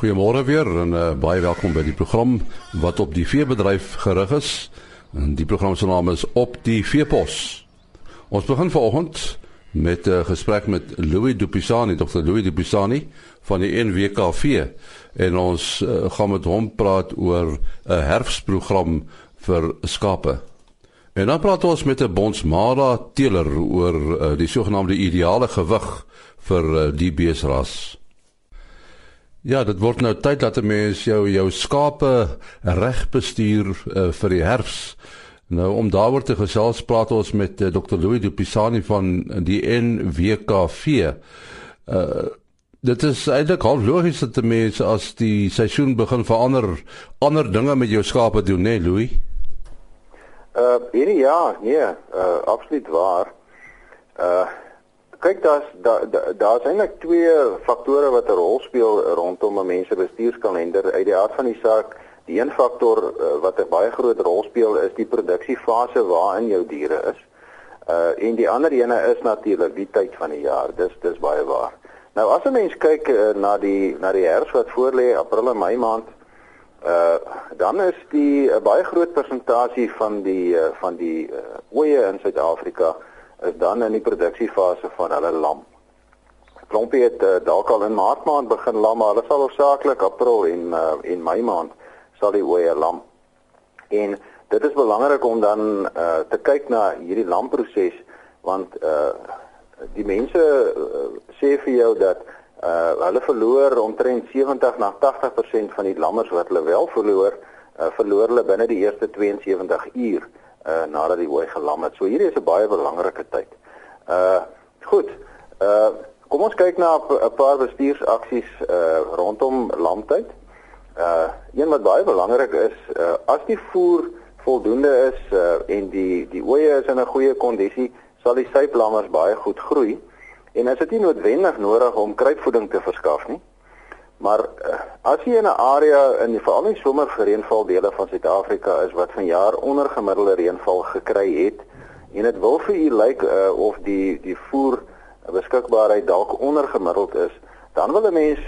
Goeiemôre weer en uh, baie welkom by die program wat op die veebedryf gerig is. En die program se naam is Op die Veepos. Ons begin vanoggend met 'n uh, gesprek met Louis Dupisani, Dr. Louis Dupisani van die NWKV en ons uh, gaan met hom praat oor 'n herfsprogram vir skape. En dan praat ons met 'n bondsmara teeler oor uh, die sogenaamde ideale gewig vir uh, die beesras. Ja, dit word nou tyd dat 'n mens jou jou skape reg bestuur uh, vir die herfs. Nou om daaroor te gesels, praat ons met uh, Dr. Louis Dupisani van die NWKV. Uh dit is eintlik al logies dat 'n mens as die seisoen begin verander, ander dinge met jou skape doen, né, nee, Louis? Uh hierdie ja, nee, uh absoluut waar. Uh kyk daar's daar's da, eintlik twee faktore wat 'n rol speel rondom 'n mens se bestuurskalender. Uit die aard van die saak, die een faktor uh, wat 'n baie groot rol speel is die produksiefase waarin jou diere is. Uh en die ander ene is natuurlik die tyd van die jaar. Dis dis baie waar. Nou as 'n mens kyk uh, na die na die herfs wat voorlê, April en Mei maand, Uh dan is die 'n uh, baie groot persentasie van die uh, van die uh, ooe in Suid-Afrika is dan in die produksiefase van hulle lam. Klompie het uh, dalk al in Maart maand begin lam, maar hulle sal hoofsaaklik April en uh, en Mei maand sal die ooe lam. En dit is belangrik om dan uh, te kyk na hierdie lamproses want uh die mense uh, sê vir jou dat uh hulle verloor omtrent 70 na 80% van die lammers wat hulle wel verloor, uh, verloor hulle binne die eerste 72 uur uh nadat die ooi gelam het. So hierdie is 'n baie belangrike tyd. Uh goed. Uh kom ons kyk na 'n paar bestuursaksies uh rondom lamtyd. Uh een wat baie belangrik is, uh as die voer voldoende is uh en die die ooe is in 'n goeie kondisie, sal die syplammers baie goed groei. En is dit nie noodwendig nodig om kruipvoeding te verskaf nie. Maar uh, as jy in 'n area in die veral in somerreënval dele van Suid-Afrika is wat vanjaar ondergemiddelde reënval gekry het en dit wil vir u lyk uh, of die die voer beskikbaarheid dalk ondergemiddeld is, dan wil 'n mens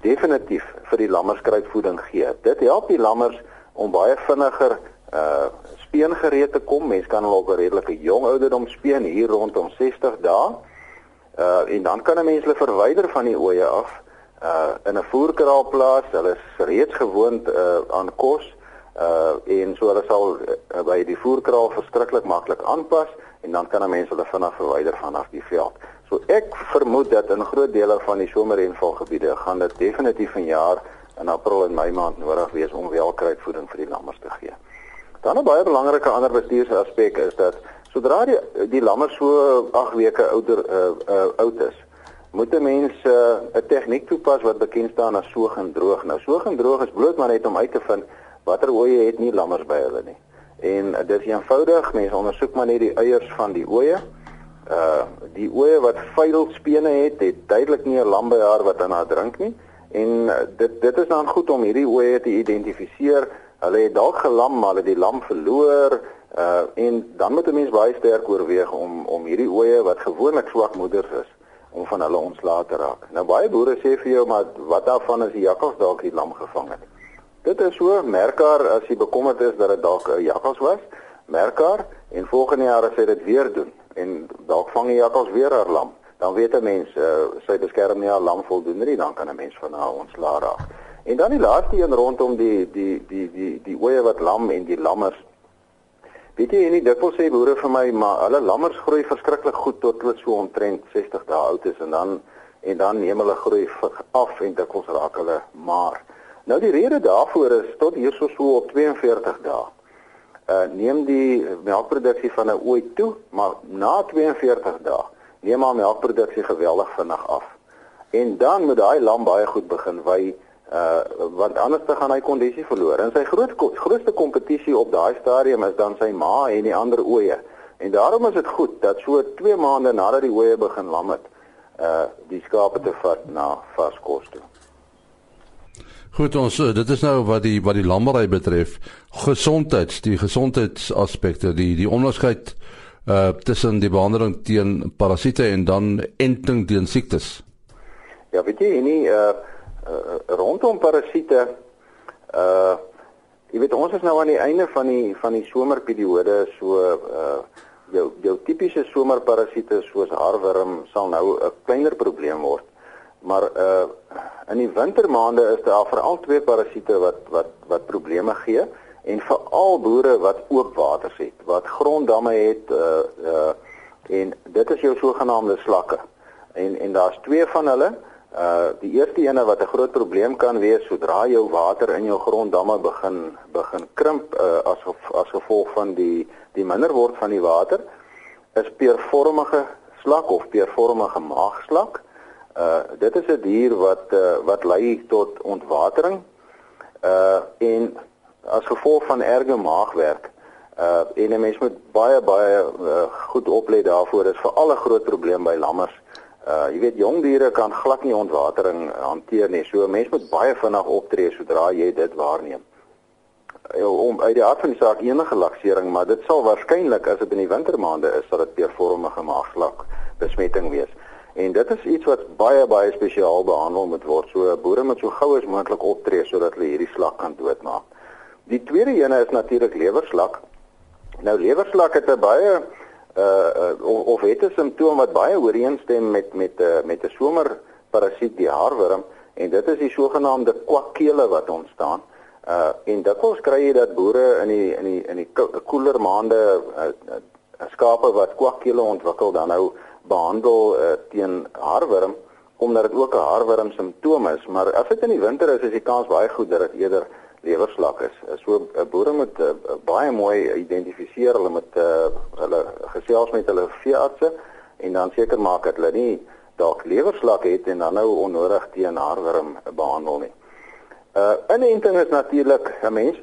definitief vir die lammers kruipvoeding gee. Dit help die lammers om baie vinniger uh speen gereed te kom. Mens kan hulle op 'n redelike jong ouderdom speen hier rondom 60 dae. Uh en dan kan 'n mens hulle verwyder van die ooe af uh in 'n voerkraal plaas. Hulle is reeds gewoond uh aan kos uh en so hulle sal uh, by die voerkraal verskriklik maklik aanpas en dan kan 'n mens hulle vinnig verwyder vanaf die veld. So ek vermoed dat in groot dele van die somerreënvalgebiede gaan dit definitief van jaar in April en Mei maand nodig wees om welkruitvoeding vir die lammers te gee. Dan 'n baie belangrike ander bestuursaspek is dat Sodra die die lammer so 8 weke ouder uh, uh, oud is, moet 'n mens 'n uh, tegniek toepas wat bekend staan as soog en droog. Nou soog en droog is bloot maar net om uit te vind watter ooe het nie lammers by hulle nie. En uh, dit is eenvoudig, mense ondersoek maar net die eiers van die ooe. Uh die ooe wat vuil spene het, het duidelik nie 'n lam by haar wat aan haar drink nie. En uh, dit dit is dan goed om hierdie ooe te identifiseer. Hulle het dalk gelam, maar hulle die lam verloor Uh en dan moet 'n mens baie sterk oorweeg om om hierdie ooe wat gewoonlik swak moeders is om van hulle ontslae te raak. Nou baie boere sê vir jou maar wat daarvan as die jakkals dalk die lam gevang het. Dit is so merkbaar as jy bekommerd is dat dit dalk 'n jakkals was, merkbaar en volgende jaar as hy dit weer doen en dalk vang die jakkals weer haar lam, dan weet 'n mens uh, sy beskerm nie haar lam voldoende nie, dan kan 'n mens van haar ontslae raak. En dan die laaste een rondom die die die die die ooe wat lam en die lammers Weet jy, nie dikwels sê boere vir my, maar hulle lammers groei verskriklik goed tot hulle so omtrent 60 dae oud is en dan en dan neem hulle groei af en dikwels raak hulle maar. Nou die rede daarvoor is tot hierso so op 42 dae. Uh neem die melkproduksie van 'n ooi toe, maar na 42 dae neem haar melkproduksie geweldig vinnig af. En dan moet daai lam baie goed begin wy uh want anders dan gaan hy kondisie verloor. En sy groot grootste kompetisie op daai stadium is dan sy ma en die ander ooe. En daarom is dit goed dat so 2 maande nadat die ooe begin lam het, uh die skape te vat na vaskos toe. Goed ons eh, dit is nou wat die wat die lammery betref, gesondheids, die gesondheidsaspekte, die die onderskeid uh tussen die behandeling teen parasiete en dan enting teen siektes. Ja, weet jy nie uh uh, rondom parasiete uh jy weet ons is nou aan die einde van die van die somerperiode so uh jou jou tipiese somerparasiete soos haarwurm sal nou 'n kleiner probleem word. Maar uh in die wintermaande is daar veral twee parasiete wat wat wat probleme gee en veral boere wat oop waters het, wat gronddamme het uh uh en dit is jou sogenaamde slakke. En en daar's twee van hulle. Uh die eerste ene wat 'n groot probleem kan wees sodra jou water in jou gronddamme begin begin krimp uh, as as gevolg van die die minder word van die water is peervormige slak of peervormige maagslak. Uh dit is 'n dier wat uh, wat lei tot ontwatering uh en as gevolg van erge maagwerk uh en 'n mens moet baie baie uh, goed oplet daarvoor. Dit is veral 'n groot probleem by lammers Uh jy weet jong diere kan glad nie ontwatering hanteer nie. So 'n mens moet baie vinnig optree sodra jy dit waarneem. Uh, om uit die aard van die saak enige laksering, maar dit sal waarskynlik as dit in die wintermaande is, sal dit peervormige maagslak besmetting wees. En dit is iets wat baie baie spesiaal behandel moet word. So boere moet so gou as moontlik optree sodat hulle hierdie slak kan doodmaak. Die tweede ene is natuurlik lewerslak. Nou lewerslak het 'n baie uh, of het 'n simptoom wat baie ooreenstem met met uh, met 'n somer parasiet die haarwurm en dit is die sogenaamde kwakkele wat ontstaan. Uh en dikwels kry jy dat boere in die in die in die koeler maande uh, uh, skape wat kwakkele ontwikkel dan nou behandel uh, teen haarwurm omdat dit ook 'n haarwurm simptoom is, maar as dit in die winter is, is die kans baie goed dat dit eerder lewerslak is. So 'n boere moet uh, baie mooi identifiseer, hulle moet uh, hulle gesels met hulle veeartse en dan seker maak dat hulle nie dalk lewerslak het en dan nou onnodig teen haarwurm behandel nie. Uh inenting is natuurlik 'n mens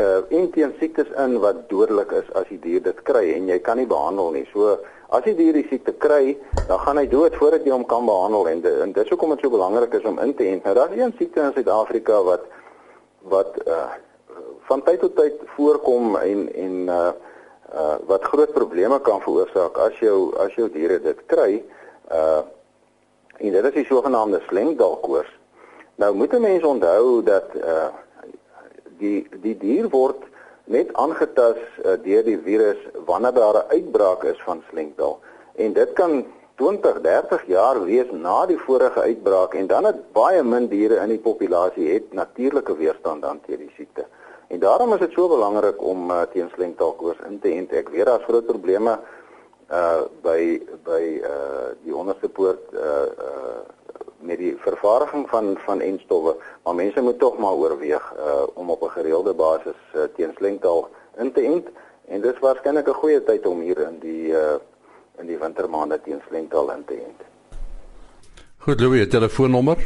uh intien siektes in wat dodelik is as die dier dit kry en jy kan nie behandel nie. So as die dier die siekte kry, dan gaan hy dood voordat jy hom kan behandel en, en dit is hoekom dit so belangrik is om in te ent. Nou daar's een siekte in Suid-Afrika wat wat uh van tyd tot tyd voorkom en en uh uh wat groot probleme kan veroorsaak as jou as jou diere dit kry uh en dit is die sogenaamde slengdalkoors. Nou moet 'n mens onthou dat uh die die dier word net aangetas uh, deur die virus wanneer daar 'n uitbraak is van slengdal en dit kan 20, 30 jaar wees na die vorige uitbraak en dan het baie min diere in die populasie het natuurlike weerstand dan teen die siekte. En daarom is dit so belangrik om uh, teen slengtaalkoors in te ent. Ek weet daar's groot probleme uh by by uh die onderste poort uh uh met die vervaardiging van van enstowwe, maar mense moet tog maar oorweeg uh om op 'n gereelde basis uh, teen slengtaal in te ent en dis waarskynlik 'n goeie tyd om hier in die uh in die wintermaande teen slengtaal in te ent. Goed, Louis, telefoonnommer?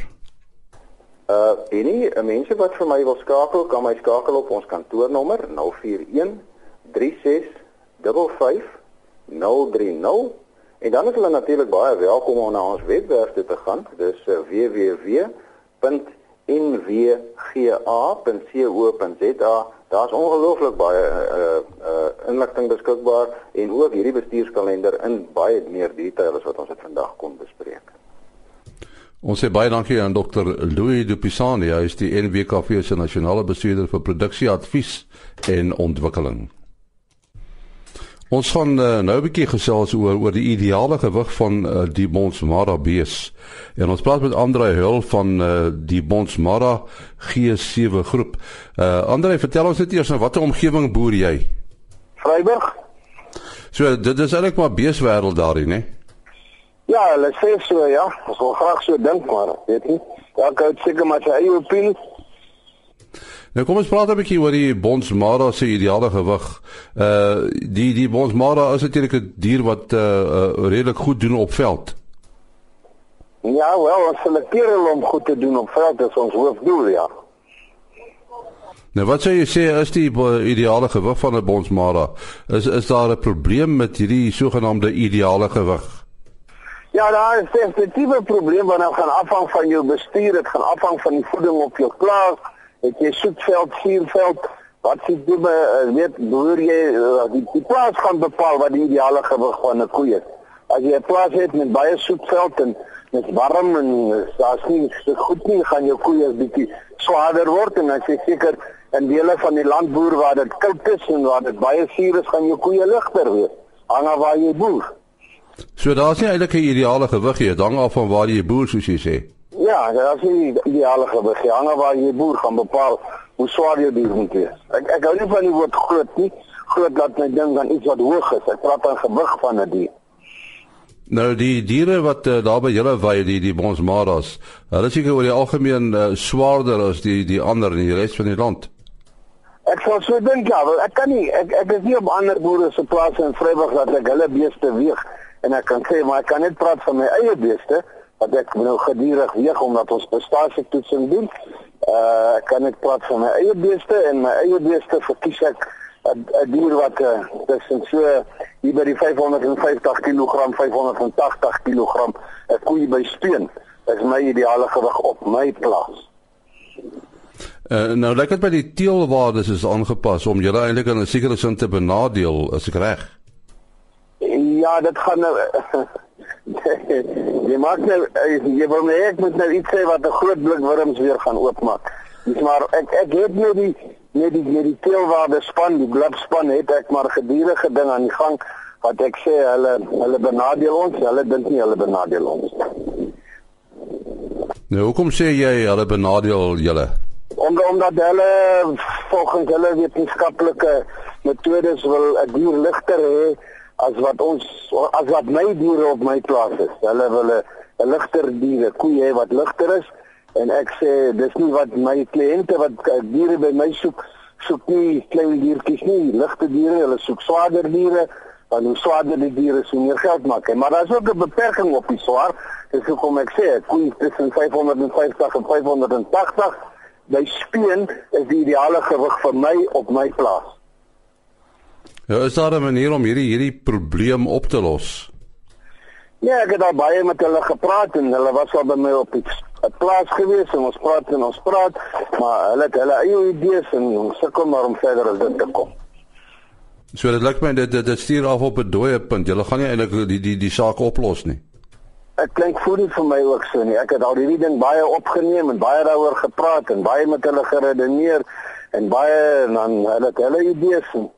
Uh enige mense wat vir my wil skakel, kan my skakel op ons kantoornommer 041 36 55 030 en dan is hulle natuurlik baie welkom om na ons webwerf te gaan. Dis uh, www.nwga.co.za. Daar's ongelooflik baie uh uh inligting beskikbaar en ook hierdie bestuurskalender in baie meer detail as wat ons dit vandag kon bespreek. Ons sê baie dankie aan Dr. Louis Dupisani, hy is die NWKV se nasionale bestuurder vir produksieadvies en ontwikkeling. Ons gaan uh, nou 'n bietjie gesels oor oor die ideale gewig van uh, die Bonsmara bees. En ons praat met Andre Hul van uh, die Bonsmara G7 groep. Uh Andre, vertel ons net eers nou watter omgewing boer jy? Vryburg. So dit is eintlik maar beeswêreld daarin, hè? Ja, hulle sê so ja. Ons wil graag so dink maar, weet jy. Daar kan seker maar sy eie opinie. Nou kom ons praat 'n bietjie oor die Bonsmara se ideale gewig. Uh die die Bonsmara is natuurlik 'n dier wat uh, uh redelik goed doen op veld. Ja, wel, ons selekteer hom om goed te doen op veld, dis ons hoofdoel, ja. Nou wat sou jy sê is die ideale gewig van 'n Bonsmara? Is is daar 'n probleem met hierdie sogenaamde ideale gewig? Ja, daar is definitief 'n probleem wat nou gaan afhang van jou bestuur, dit gaan afhang van die voeding op jou plaas. Het jy soetveld, suurveld, wat sê jy uh, weet boer jy uh, die, die plaas gaan bepaal wat die ideale gewig van 'n koe is. As jy 'n plaas het met baie soetveld en dit warm en daar's nie so goed nie, gaan jou koeie bietjie swaarder word en as jy seker in dele van die landboer waar dit koud is en waar dit baie suur is, gaan jou koeie ligter wees. Hang af waar jy boer. So daar's nie eintlik 'n ideale gewig hier, hang af van waar jy boer soos jy sê. Ja, dat is nie ideale gewig. Jy hang af waar jy boer gaan bepaal hoe swaar jou dier moet wees. Ek ek hou nie van die woord groot nie. Groot laat my dink aan iets wat hoog is. Ek praat van gewig van 'n die dier. Nou die diere wat uh, daar by julle wei, die die bonsmaras, hulle is seker oor die algemeen uh, swaarder as die die ander in die res van die land. Ek sou so dink ja, wel ek kan nie ek ek is nie op ander boere se plase in Vryburg dat ek hulle beeste weeg en ek kan sê maar ek kan net praat van my eie beeste wat ek nou gedurig weeg omdat ons prestasietoetsing doen. Uh ek kan net praat van my eie beeste en my eie beeste verkies ek 'n dier wat uh, tussen so hier by die 550 kg 580 kg 'n koei by steun is my ideale gewig op my plaas. Uh, nou lyk dit by die teelwaardes is aangepas om julle eintlik in 'n sekere sin te benadeel, as ek reg. Ja, dit gaan nou jy maak nou jy wil net ek moet nou iets sê wat 'n groot blik wurms weer gaan oopmaak. Dis maar ek ek het nou die net die net die teelwaarde span, die blitspan het ek maar gedurende ding aan die gang wat ek sê hulle hulle benadeel ons, hulle dink nie hulle benadeel ons. Nou hoekom sê jy hulle benadeel julle? Omdat omdat hulle volgens hulle wetenskaplike metodes wil 'n dier ligter hê as wat ons as wat my diere op my plaas is. Hulle wil 'n ligter diere, koeie wat ligter is en ek sê dis nie wat my kliënte wat diere by my soek soek nie klein diertjies nie, ligte diere, hulle soek swaarder diere want hoe swaarder die diere so meer geld maak. Maar daar is ook 'n beperking op die swaar. Dis hoekom ek sê koeie tussen 550 en 580 by speen is die ideale gewig vir my op my plaas. Ja, is daar 'n manier om hierdie hierdie probleem op te los? Ja, ek het al baie met hulle gepraat en hulle was al by my op die plaas gewees en ons praat en ons praat, maar hulle het hulle eie idees en ons sukkel maar om verder as dit te kom. So dit lyk my dit dit, dit stuur af op 'n dooie punt. Julle gaan nie eintlik die die die saak oplos nie. Ek klink voel vir my ook so nie. Ek het al hierdie ding baie opgeneem en baie daaroor gepraat en baie met hulle geredeneer en baie en dan hulle het hulle idees en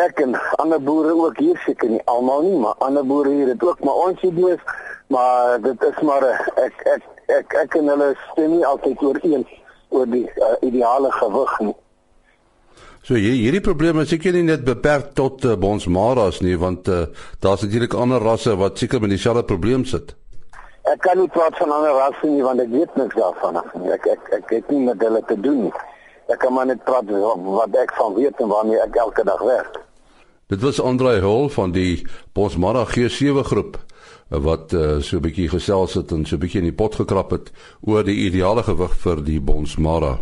ek en ander boere ook hier seker nie almal nie, maar ander boere hier het ook maar ons idees, maar dit is maar ek ek ek ek en hulle stem nie altyd ooreen oor die uh, ideale gewig nie. So hier hierdie probleme is seker nie net beperk tot uh, bonsmaras nie, want uh, daar's natuurlik ander rasse wat seker met dieselfde probleem sit. Ek kan nie praat van ander rasse nie want ek weet niks daarvan af nie. Ek ek ek het nie met hulle te doen nie. Ek kan maar net praat wat ek van weet en waarmee ek elke dag werk. Dit was Andrei Hul van die Bosmara G7 groep wat uh, so 'n bietjie gesels het en so 'n bietjie in die pot gekrap het oor die ideale gewig vir die Bosmara.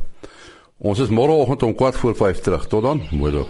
Ons is môreoggend om 4:45 terug. Tot dan. Mooi loop.